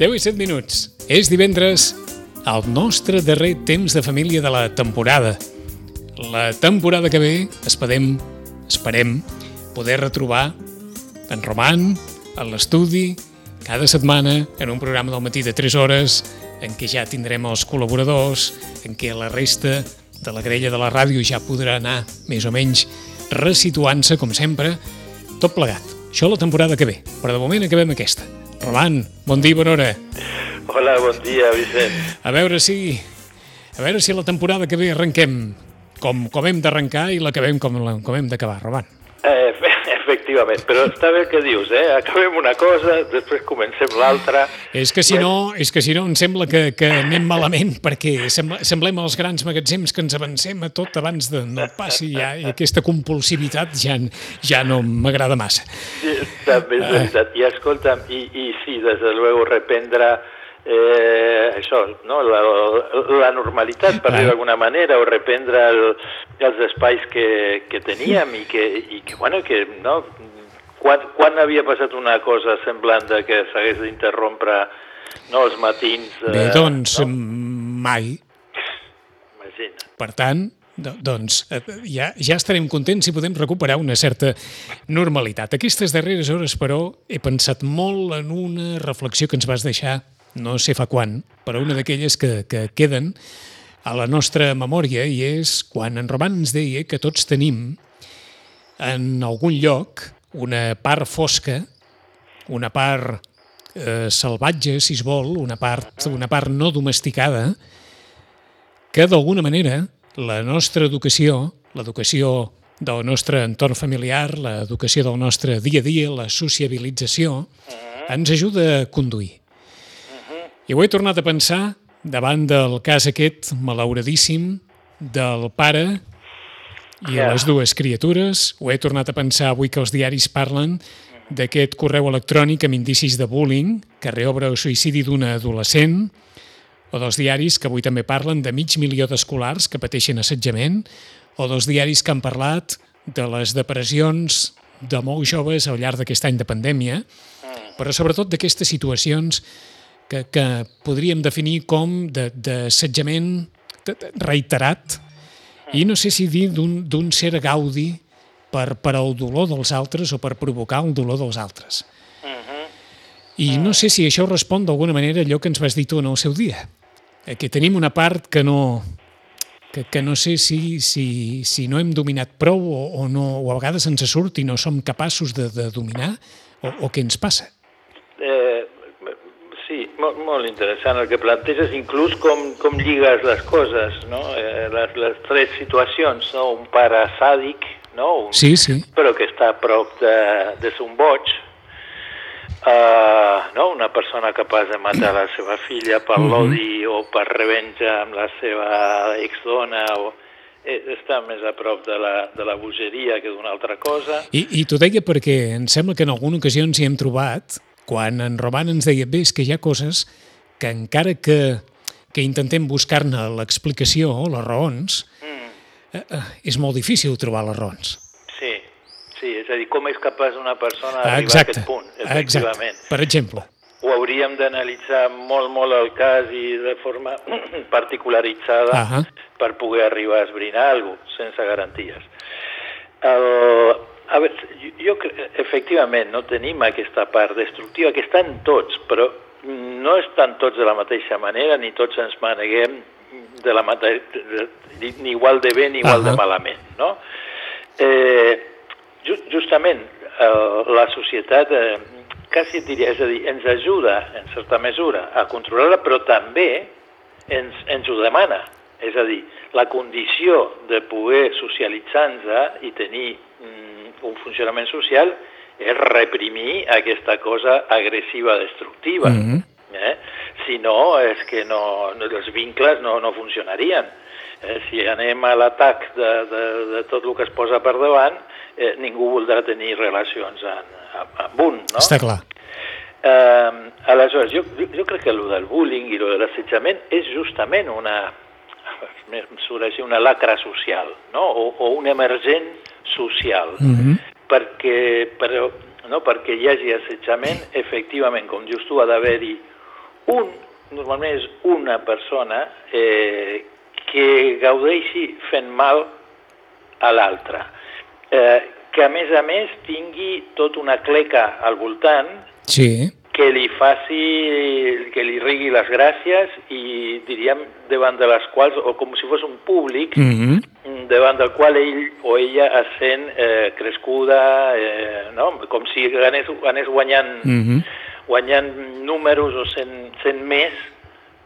10 i 7 minuts. És divendres, el nostre darrer temps de família de la temporada. La temporada que ve esperem, esperem poder retrobar en Roman, a l'estudi, cada setmana, en un programa del matí de 3 hores, en què ja tindrem els col·laboradors, en què la resta de la grella de la ràdio ja podrà anar, més o menys, resituant-se, com sempre, tot plegat. Això la temporada que ve, però de moment acabem aquesta. Roman, bon dia i bona hora. Hola, bon dia, Vicent. A veure si... A veure si la temporada que ve arrenquem com, com hem d'arrencar i l'acabem com, com hem d'acabar, Roman. Eh, efectivament, però està bé el que dius, eh? Acabem una cosa, després comencem l'altra. És que si no, és que si no em sembla que, que anem malament perquè sembla, semblem els grans magatzems que ens avancem a tot abans de no passi ja i aquesta compulsivitat ja, ja no m'agrada massa. Sí, també és veritat. I escolta'm, i, i sí, des de luego reprendre eh, això, no? la, la normalitat, per dir d'alguna manera, o reprendre el, els espais que, que teníem i que, i que, bueno, que no, quan, quan havia passat una cosa semblant de que s'hagués d'interrompre no, els matins... Bé, eh, doncs no? mai. Imagina. Per tant, do- doncs eh, ja, ja estarem contents si podem recuperar una certa normalitat. Aquestes darreres hores, però, he pensat molt en una reflexió que ens vas deixar, no sé fa quan, però una d'aquelles que, que queden a la nostra memòria i és quan en Roman ens deia que tots tenim en algun lloc una part fosca, una part eh, salvatge, si es vol, una part, una part no domesticada, que d'alguna manera la nostra educació, l'educació del nostre entorn familiar, l'educació del nostre dia a dia, la sociabilització, ens ajuda a conduir. I ho he tornat a pensar davant del cas aquest malauradíssim del pare i Ja. les dues criatures. Ho he tornat a pensar avui que els diaris parlen d'aquest correu electrònic amb indicis de bullying que reobre el suïcidi d'una adolescent o dels diaris que avui també parlen de mig milió d'escolars que pateixen assetjament, o dels diaris que han parlat de les depressions de molts joves al llarg d'aquest any de pandèmia, però sobretot d'aquestes situacions que, que podríem definir com de- d'assetjament de- de- reiterat, i no sé si dir d'un cert gaudi per, per al dolor dels altres o per provocar el dolor dels altres. I no sé si això respon d'alguna manera a allò que ens vas dir tu en el seu dia. Eh, Que tenim una part que no, que, que no sé si, si, si no hem dominat prou o, o, no, o a vegades ens surt i no som capaços de, de dominar o, o què ens passa. Eh, molt, molt interessant el que planteges, inclús com, com lligues les coses, no? Eh, les, les tres situacions, no? Un pare sàdic, no? Un, Sí, sí. però que està a prop de, de ser un boig, uh, no? una persona capaç de matar la seva filla per l'odi o per revenja amb la seva exdona o eh, està més a prop de la, de la bogeria que d'una altra cosa. I, i t'ho deia perquè em sembla que en alguna ocasió ens hi hem trobat quan en Roman ens deia bé, és que hi ha coses que encara que, que intentem buscar-ne l'explicació o les raons, eh, eh, és molt difícil trobar les raons. Sí, sí, és a dir, com és capaç una persona Ah, d'arribar a exacte, aquest punt, exacte. efectivament. Per exemple. Ho hauríem d'analitzar molt, molt el cas i de forma particularitzada Ahà. per poder arribar a esbrinar alguna cosa, sense garanties. El, a veure, jo, jo efectivament no tenim aquesta part destructiva que estan tots, però no estan tots de la mateixa manera ni tots ens maneguem de la mate- ni, igual de bé ni igual Ahà. de malament, no? Eh, ju- justament eh, la societat eh, quasi diria, és a dir, ens ajuda en certa mesura a controlar-la, però també ens, ens ho demana. És a dir, la condició de poder socialitzar-nos i tenir mm, un funcionament social és reprimir aquesta cosa agressiva, destructiva. Mhm. Eh? Si no, és que no, no, els vincles no, no funcionarien. Eh, si anem a l'atac de, de, de tot el que es posa per davant, eh, ningú voldrà tenir relacions amb, amb, amb un, no? Està clar. Eh, aleshores, jo, jo, crec que el del bullying i el de l'assetjament és justament una, així, una lacra social, no? o, o un emergent social, Mhm. perquè, però, no? perquè hi hagi assetjament, efectivament, com dius tu, ha d'haver-hi un, normalment és una persona eh, que gaudeixi fent mal a l'altre. Eh, que a més a més tingui tot una cleca al voltant Sí. que li faci, que li rigui les gràcies i diríem davant de les quals, o com si fos un públic, Mm -hmm. Davant del qual ell o ella es sent eh, crescuda, eh, no? com si anés, anés guanyant, Mm -hmm. guanyant números o sent, sent més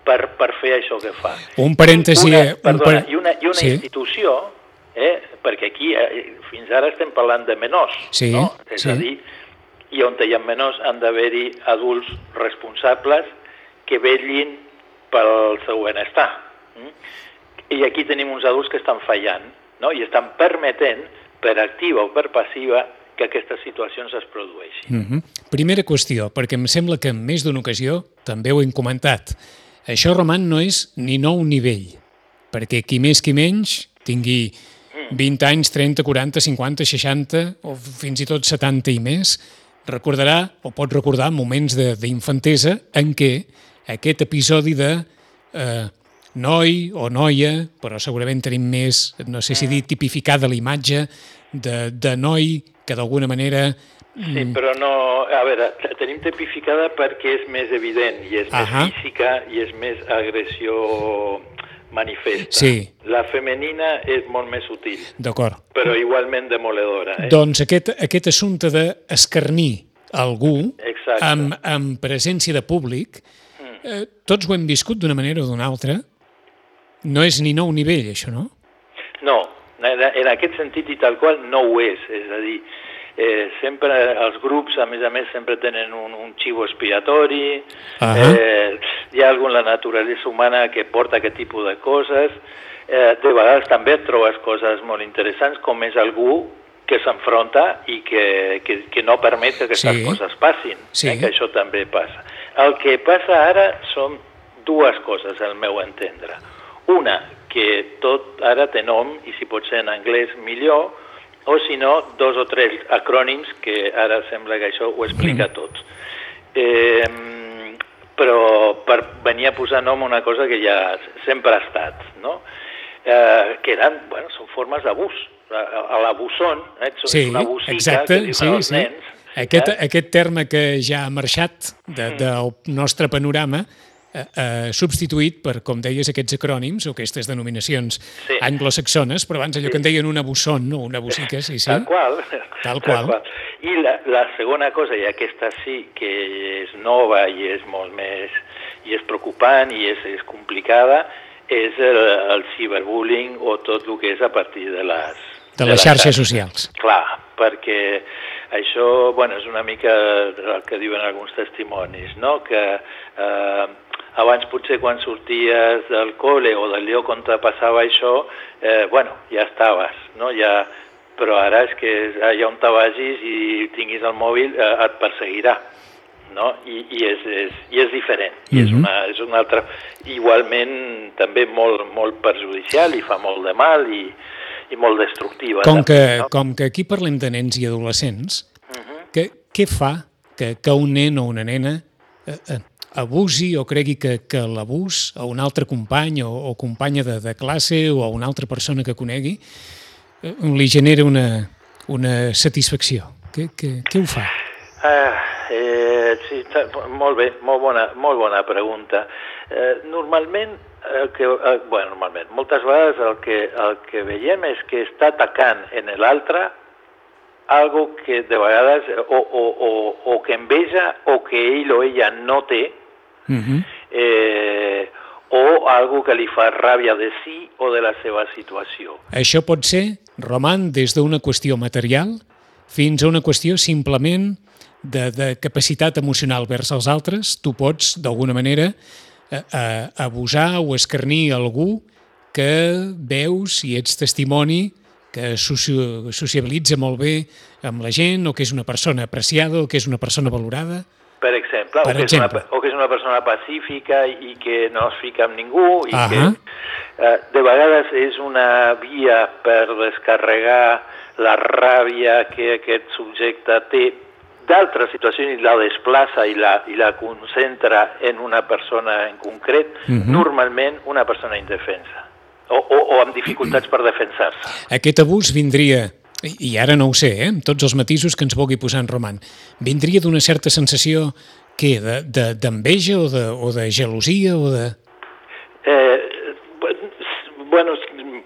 per, per fer això que fa. Un parèntesi... Una, un perdona, par- i una, i una sí. institució, eh, perquè aquí eh, fins ara estem parlant de menors, Sí, no? és sí. a dir, i on hi ha menors han d'haver-hi adults responsables que vetllin pel seu benestar. Mm? I aquí tenim uns adults que estan fallant no? i estan permetent, per activa o per passiva, que aquestes situacions es produeixin. Mm -hmm. Primera qüestió, perquè em sembla que en més d'una ocasió també ho hem comentat. Això, Roman, no és ni nou nivell, perquè qui més qui menys tingui 20 anys, 30, 40, 50, 60 o fins i tot 70 i més, recordarà o pot recordar moments de- d'infantesa en què aquest episodi de eh, noi o noia, però segurament tenim més, no sé si dir tipificada la imatge de, de noi que d'alguna manera Sí, però no... A veure, la tenim tipificada perquè és més evident i és Ahà. més física i és més agressió manifesta. Sí. La femenina és molt més sutil, D'acord. però igualment demoledora. Eh? Doncs aquest, aquest assumpte d'escarnir algú Exacte. Mm. amb, amb presència de públic, eh, tots ho hem viscut d'una manera o d'una altra. No és ni nou nivell, això, no? No, en, aquest sentit i tal qual no ho és. És a dir, eh, sempre els grups, a més a més, sempre tenen un, un xivo expiatori, Ahà. eh, hi ha algú en la naturalesa humana que porta aquest tipus de coses, eh, de vegades també et trobes coses molt interessants, com és algú que s'enfronta i que, que, que no permet que aquestes Sí. coses passin, Sí. eh, que això també passa. El que passa ara són dues coses, al meu entendre. Una, que tot ara té nom, i si pot ser en anglès millor, o si no, dos o tres acrònims, que ara sembla que això ho explica tot. Eh, però per venir a posar nom a una cosa que ja sempre ha estat, no? Eh, que eren, bueno, són formes d'abús. L'abusón, eh, és Sí, una busica exacte, que diuen sí, els sí. nens. Aquest, eh? aquest terme que ja ha marxat de, Mm. del nostre panorama, eh, eh, substituït per, com deies, aquests acrònims o aquestes denominacions Sí. anglosaxones, però abans allò que en deien una busson o una busica, sí, sí. Tal qual. Tal qual. I la, la segona cosa, i aquesta sí que és nova i és molt més... i és preocupant i és, és complicada, és el, el ciberbullying o tot el que és a partir de les... De les xarxes socials. Clar, perquè això, bueno, és una mica el que diuen alguns testimonis, no?, que eh, abans potser quan sorties del col·le o del lloc on te passava això, eh, bueno, ja estaves, no?, ja... Però ara és que allà on te vagis i tinguis el mòbil eh, et perseguirà, no? I, i, és, és, i és diferent, i és, Mhm. una, és una altra... Igualment també molt, molt perjudicial i fa molt de mal i, i molt destructiva. Com que, també, no? com que aquí parlem de nens i adolescents, Mhm. que, què fa que, que un nen o una nena eh, eh, abusi o cregui que, que l'abús a un altre company o, o companya de, de classe o a una altra persona que conegui eh, li genera una, una satisfacció? Què, què, què ho fa? Ah, eh, sí, molt bé, molt bona, molt bona pregunta. Eh, normalment, el que, eh, bueno, normalment, moltes vegades el que, el que veiem és que està atacant en l'altre algo que de vegades o, o, o, o que enveja o que ell o ella no té Uh -huh. eh, o algo que li fa ràbia de si o de la seva situació. Això pot ser, Roman, des d'una qüestió material fins a una qüestió simplement de, de capacitat emocional vers els altres. Tu pots, d'alguna manera, eh, eh, abusar o escarnir algú que veus i ets testimoni que sociabilitza molt bé amb la gent o que és una persona apreciada o que és una persona valorada. Per exemple, Per o, que exemple. És una, o que és una persona pacífica i que no es fica amb ningú i Ahà. que eh, de vegades és una via per descarregar la ràbia que aquest subjecte té d'altres situacions i la desplaça i la, i la concentra en una persona en concret, uh -huh. normalment una persona indefensa o, o, o amb dificultats per defensar-se. Aquest abús vindria i ara no ho sé, eh, amb tots els matisos que ens vulgui posar en Roman, vindria d'una certa sensació què, d'enveja de, de, o, de, o de gelosia o de... Eh, bueno,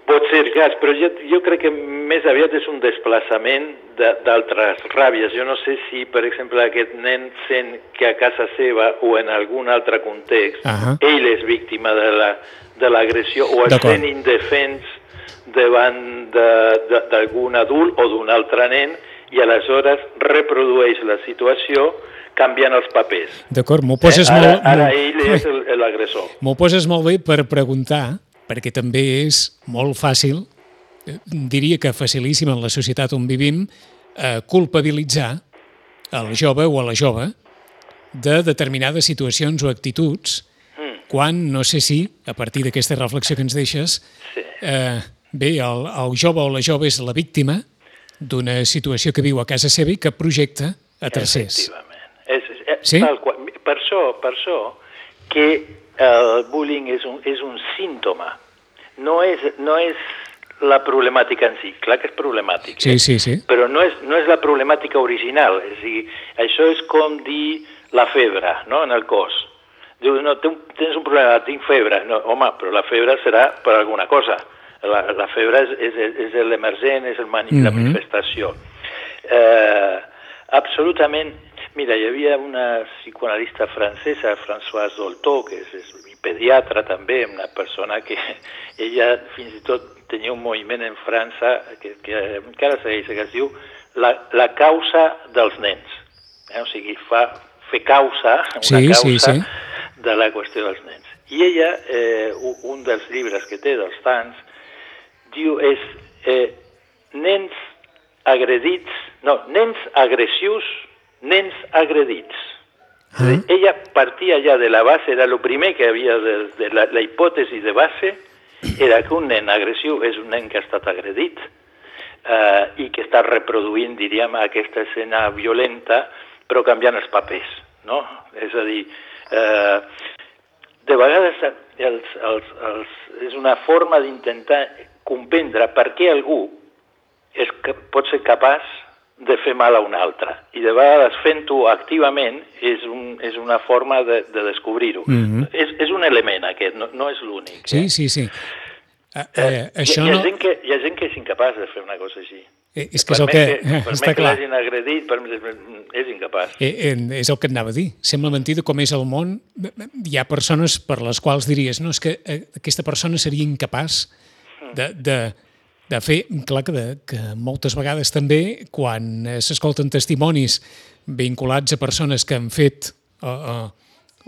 pot ser cas, però jo, jo crec que més aviat és un desplaçament d'altres ràbies. Jo no sé si, per exemple, aquest nen sent que a casa seva o en algun altre context, uh -huh. ell és víctima de l'agressió la, de o es sent indefens davant d'algun adult o d'un altre nen i aleshores reprodueix la situació canviant els papers. D'acord, m'ho poses eh? ara, molt... Ara ell és l'agressor. M'ho poses molt bé per preguntar, perquè també és molt fàcil, eh, diria que facilíssim en la societat on vivim, eh, culpabilitzar el jove o a la jove de determinades situacions o actituds mm. quan, no sé si, a partir d'aquesta reflexió que ens deixes, sí. eh, bé, el, el jove o la jove és la víctima d'una situació que viu a casa seva i que projecta a tercers. Efectivament. És, és, sí? tal qual. Per això, per això que el bullying és un, és un símptoma, no és, no és la problemàtica en si. Clar que és problemàtic, sí, eh? sí, sí. però no és, no és la problemàtica original. És a dir, això és com dir la febre no? en el cos. Diu, no, tens un problema, tinc febre. No, home, però la febre serà per alguna cosa. La, la febre és, és, és l'emergent, és el mani, mm -hmm. la mhm. manifestació. Eh, absolutament. Mira, hi havia una psicoanalista francesa, Françoise Dolto, que és, és pediatra també, una persona que ella fins i tot tenia un moviment en França que, que encara segueix, que es diu la, la causa dels nens. Eh? O sigui, fa, fer causa, una sí, causa sí, sí. de la qüestió dels nens. I ella, eh, un dels llibres que té dels tants, diu és eh, nens agredits, no, nens agressius, nens agredits. -huh. Ella partia ja de la base, era el primer que havia de, de la, la hipòtesi de base, era que un nen agressiu és un nen que ha estat agredit eh, i que està reproduint, diríem, aquesta escena violenta, però canviant els papers, no? És a dir, eh, de vegades els, els, els, és una forma d'intentar comprendre per què algú és, pot ser capaç de fer mal a un altre. I de vegades fent-ho activament és, un, és una forma de, de descobrir-ho. Mm -hmm. és, és un element aquest, no, no és l'únic. Sí, eh? sí, sí. Uh, eh, això hi, hi, ha no... gent que, hi ha gent que és incapaç de fer una cosa així. Eh, és que és el que... que per està clar. que l'hagin agredit, per, és incapaç. Eh, eh, és el que et anava a dir. Sembla mentida com és el món. Hi ha persones per les quals diries no, és que eh, aquesta persona seria incapaç de, de, de fer, clar que, de, que moltes vegades també, quan eh, s'escolten testimonis vinculats a persones que han fet o, o,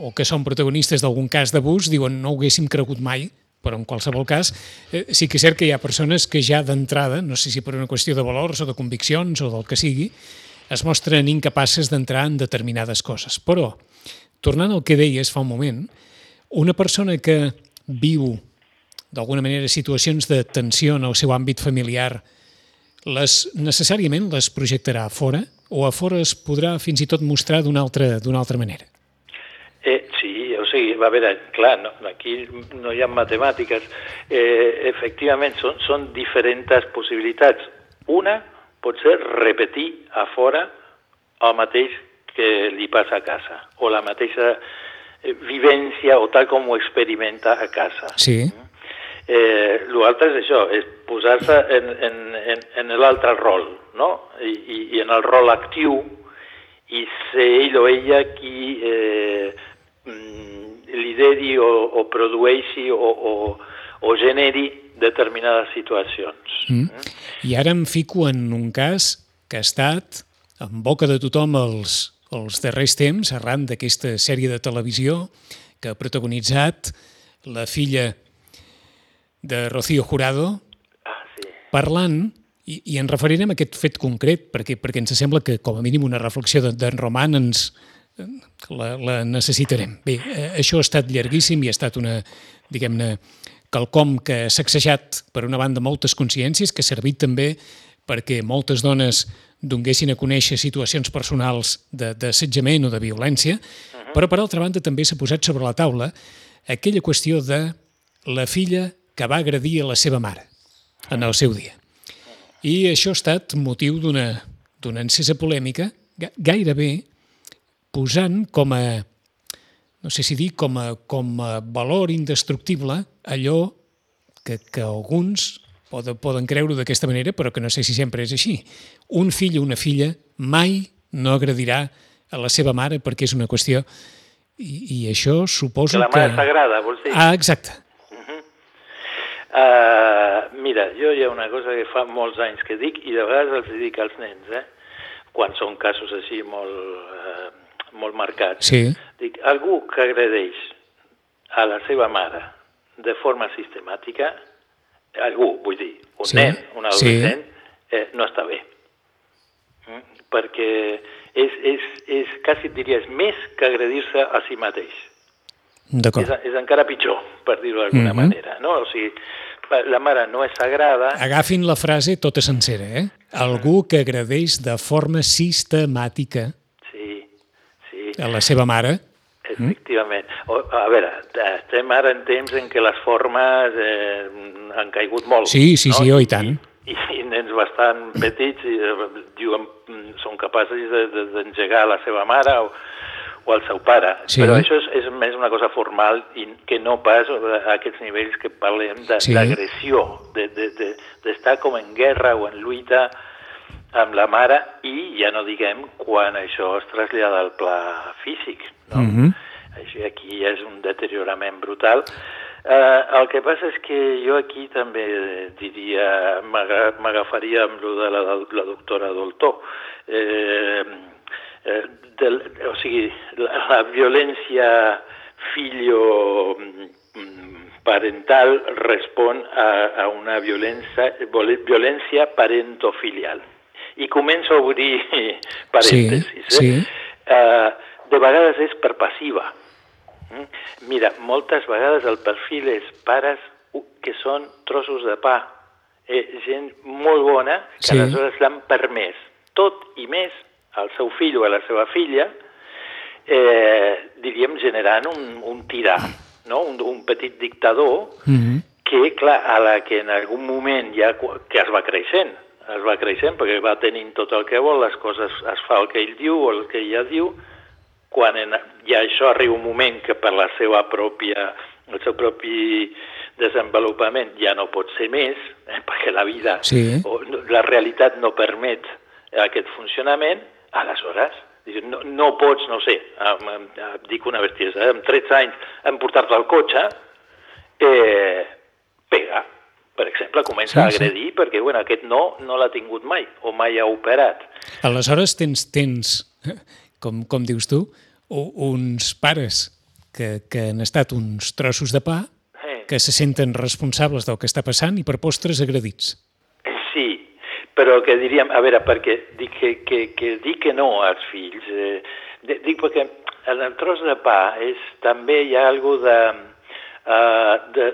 o que són protagonistes d'algun cas d'abús, diuen no ho haguéssim cregut mai, però en qualsevol cas eh, sí que és cert que hi ha persones que ja d'entrada, no sé si per una qüestió de valors o de conviccions o del que sigui, es mostren incapaces d'entrar en determinades coses. Però, tornant al que deies fa un moment, una persona que viu d'alguna manera, situacions de tensió en el seu àmbit familiar, les, necessàriament les projectarà a fora o a fora es podrà fins i tot mostrar d'una altra, altra manera? Eh, sí, o sigui, va haver, clar, no, aquí no hi ha matemàtiques, eh, efectivament són, són diferents possibilitats. Una pot ser repetir a fora el mateix que li passa a casa, o la mateixa eh, vivència o tal com ho experimenta a casa. Sí. Mm? Eh, L'altre és això, és posar-se en, en, en, en l'altre rol, no? I, i, I en el rol actiu i ser ell o ella qui eh, mm, lideri o, o produeixi o, o, o generi determinades situacions. Mm. I ara em fico en un cas que ha estat en boca de tothom els, els darrers temps, arran d'aquesta sèrie de televisió que ha protagonitzat la filla de Rocío Jurado, ah, sí. parlant, i, i en referirem a aquest fet concret, perquè, perquè ens sembla que com a mínim una reflexió d'en de, Roman ens, la, la necessitarem. Bé, eh, això ha estat llarguíssim i ha estat una, diguem-ne, quelcom que ha sacsejat, per una banda, moltes consciències, que ha servit també perquè moltes dones donguessin a conèixer situacions personals d'assetjament o de violència, uh -huh. però per altra banda també s'ha posat sobre la taula aquella qüestió de la filla que va agredir a la seva mare en el seu dia. I això ha estat motiu d'una encesa polèmica gairebé posant com a, no sé si dir, com a, com a valor indestructible allò que, que alguns poden, poden creure d'aquesta manera, però que no sé si sempre és així. Un fill o una filla mai no agredirà a la seva mare perquè és una qüestió... I, i això suposo que... La mare que... sagrada, vols dir? Ah, exacte. Uh mira, jo hi ha una cosa que fa molts anys que dic i de vegades els dic als nens, eh? quan són casos així molt, uh, molt marcats. Sí. Dic, algú que agredeix a la seva mare de forma sistemàtica, algú, vull dir, un sí, nen, un adolescent, sí. eh, no està bé. Mm? Perquè és, és, és, quasi et diries, més que agredir-se a si mateix. D'acord. És, és encara pitjor, per dir-ho d'alguna mm -hmm. manera. No? O sigui, la mare no és sagrada... Agafin la frase tota sencera, eh? Algú que agredeix de forma sistemàtica sí, sí. a la seva mare Efectivament. O, a veure, estem ara en temps en què les formes eh, han caigut molt. Sí, sí, no? sí, oh, i tant. I, i nens bastant petits i, eh, diuen, són capaços d'engegar de, la seva mare o, o el seu pare. Sí. Però això és, és més una cosa formal i que no pas a aquests nivells que parlem d'agressió, de, sí. d'estar de, de, com en guerra o en lluita amb la mare i ja no diguem quan això es trasllada al pla físic. No? Mm -hmm. Així aquí és un deteriorament brutal. Eh, el que passa és que jo aquí també diria, m'agafaria amb lo de la, la doctora Doltó. Eh, eh, del, o sigui, la, la violència filio mm, parental respon a, a una violència, violència parentofilial. I començo a obrir parèntesis. Sí, eh? sí. Eh, de vegades és per passiva. Mm? Mira, moltes vegades el perfil és pares que són trossos de pa, eh, gent molt bona, que sí. aleshores l'han permès tot i més al seu fill o a la seva filla, eh, diríem, generant un, un tirà, no? un, un petit dictador, mm -hmm. que, clar, a la que en algun moment ja, que es va creixent, es va creixent perquè va tenint tot el que vol, les coses es fa el que ell diu o el que ella diu, quan en, ja això arriba un moment que per la seva pròpia, el seu propi desenvolupament ja no pot ser més, eh, perquè la vida, sí. o, la realitat no permet aquest funcionament, aleshores no, no pots, no sé, em, em, em, dic una bestiesa, eh, amb 13 anys emportar-te al cotxe, eh, pega, per exemple, comença sí, a agredir sí. perquè bueno, aquest no no l'ha tingut mai o mai ha operat. Aleshores tens, tens com, com dius tu, uns pares que, que han estat uns trossos de pa que se senten responsables del que està passant i per postres agredits. Però que diríem, a veure, perquè dic que, que, que dic que no als fills, eh, dic perquè en el tros de pa és, també hi ha alguna de, uh, de,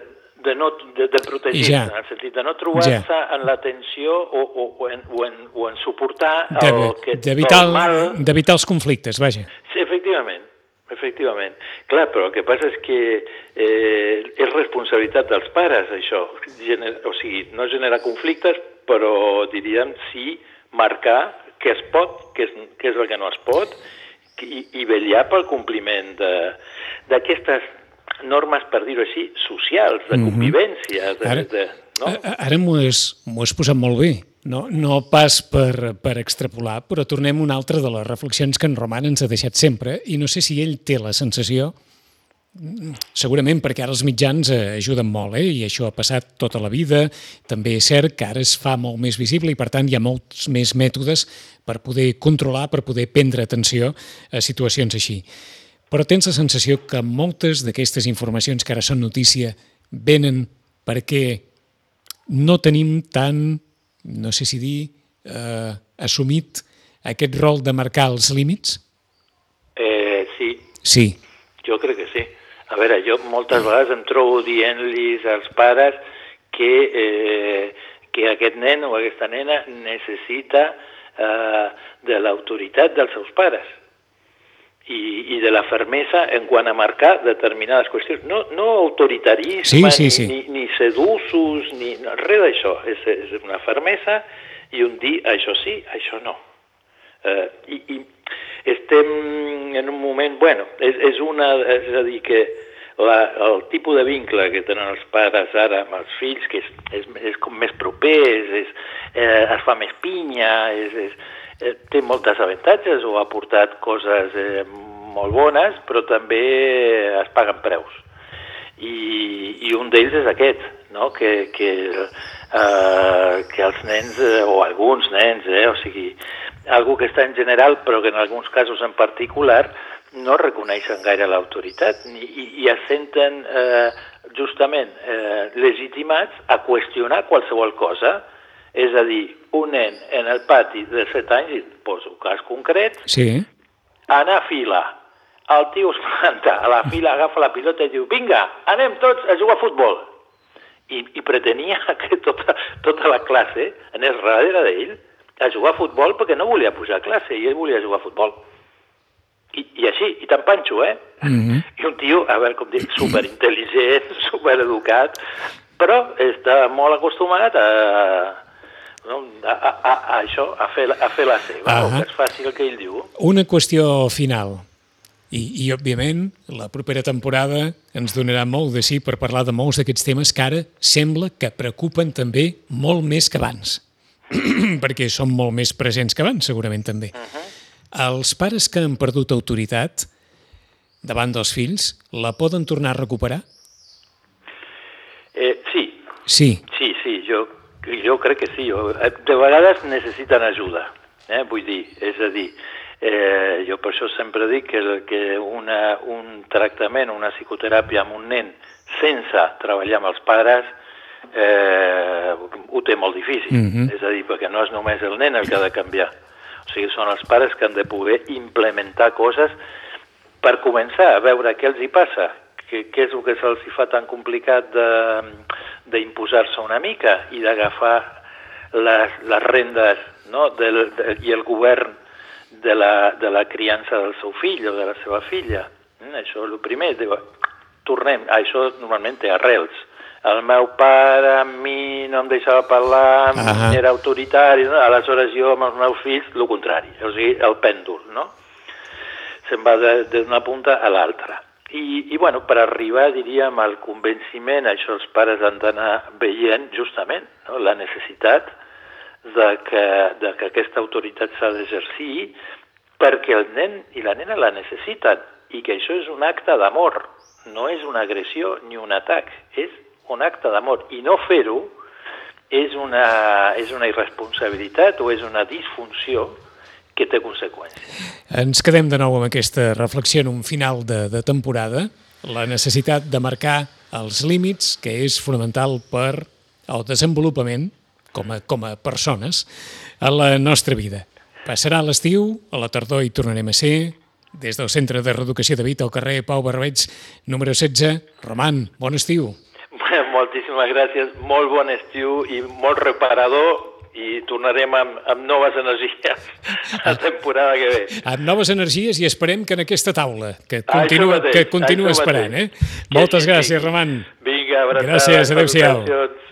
de, no, de, de protegir ja. en el sentit de no trobar-se ja. en l'atenció o, o, o, en, o, en, o en suportar de, el que d'evitar el, els conflictes, vaja. Sí, efectivament, efectivament. Clar, però el que passa és que eh, és responsabilitat dels pares, això. Gener, o sigui, no generar conflictes, però diríem sí marcar què es pot, què és, què és el que no es pot, i, i vetllar pel compliment d'aquestes normes, per dir-ho així, socials, de mhm. convivència. De, ara de, no? ara m'ho has, has posat molt bé, no, no pas per, per extrapolar, però tornem a una altra de les reflexions que en Roman ens ha deixat sempre, i no sé si ell té la sensació, segurament perquè ara els mitjans ajuden molt, eh? i això ha passat tota la vida, també és cert que ara es fa molt més visible i per tant hi ha molts més mètodes per poder controlar, per poder prendre atenció a situacions així. Però tens la sensació que moltes d'aquestes informacions que ara són notícia venen perquè no tenim tan, no sé si dir, eh, assumit aquest rol de marcar els límits? Eh, sí. Sí. Jo crec que sí. A veure, jo moltes vegades em trobo dient-los als pares que, eh, que aquest nen o aquesta nena necessita eh, de l'autoritat dels seus pares i, i de la fermesa en quant a marcar determinades qüestions. No, no autoritarisme, sí, sí, sí. Ni, ni, ni sedusos, ni no, res d'això. És, és una fermesa i un dir això sí, això no. Eh, i, I estem en un moment, bueno, és, és, una, és a dir que la, el tipus de vincle que tenen els pares ara amb els fills, que és, és, és com més proper, és, és, eh, es fa més pinya, és, és, eh, té moltes avantatges o ha portat coses eh, molt bones, però també es paguen preus. I, i un d'ells és aquest, no? que, que, eh, que els nens, eh, o alguns nens, eh, o sigui, algú que està en general, però que en alguns casos en particular, no reconeixen gaire l'autoritat i, i, i es senten eh, justament eh, legitimats a qüestionar qualsevol cosa, és a dir, un nen en el pati de 7 anys, i poso un cas concret, Sí. anar a fila. El tio es planta a la fila, agafa la pilota i diu vinga, anem tots a jugar a futbol. I, i pretenia que tota, tota la classe anés darrere d'ell a jugar a futbol perquè no volia pujar a classe i ell volia jugar a futbol. I, i així, i tan panxo, eh? Mm -hmm. I un tio, a veure com dir, superintel·ligent, supereducat, però està molt acostumat a, no, a, a, a, a això, a fer, a fer la seva, uh. -huh. que és fàcil el que ell diu. Una qüestió final. I, I, òbviament, la propera temporada ens donarà molt de sí per parlar de molts d'aquests temes que ara sembla que preocupen també molt més que abans. perquè són molt més presents que abans, segurament també. Uh -huh. Els pares que han perdut autoritat davant dels fills, la poden tornar a recuperar? Eh, sí, Sí. Sí, sí, jo, jo crec que sí. Eh, de vegades necessiten ajuda, eh? vull dir, és a dir, eh, jo per això sempre dic que, que una, un tractament, una psicoteràpia amb un nen sense treballar amb els pares eh, ho té molt difícil. Mhm. És a dir, perquè no és només el nen el que ha de canviar. O sigui, són els pares que han de poder implementar coses per començar a veure què els hi passa, què, què és el que se'ls hi fa tan complicat de- d'imposar-se una mica i d'agafar les, les rendes no? del, de, i el govern de la, de la criança del seu fill o de la seva filla. Mm, això és el primer. Diu, tornem, ah, això normalment té arrels. El meu pare a mi no em deixava parlar, Ahà. era autoritari, no? aleshores jo amb els meus fills, el contrari, o sigui, el pèndol, no? se'n va de- d'una punta a l'altra. I, I, bueno, per arribar, diríem, al convenciment, això els pares han d'anar veient, justament, no? la necessitat de que, de que aquesta autoritat s'ha d'exercir perquè el nen i la nena la necessiten i que això és un acte d'amor, no és una agressió ni un atac, és un acte d'amor. I no fer-ho és una, és una irresponsabilitat o és una disfunció que té conseqüències. Ens quedem de nou amb aquesta reflexió en un final de, de temporada, la necessitat de marcar els límits, que és fonamental per al desenvolupament com a, com a persones a la nostra vida. Passarà l'estiu, a la tardor hi tornarem a ser, des del Centre de Reeducació de Vita al carrer Pau Barbeig, número 16. Roman, bon estiu. Moltíssimes gràcies, molt bon estiu i molt reparador i tornarem amb, amb noves energies la temporada que ve. Amb noves energies i esperem que en aquesta taula, que continua, mateix, que continua esperant. Eh? Moltes gràcies. Roman. Vinga, abraçades, Gràcies, salutacions.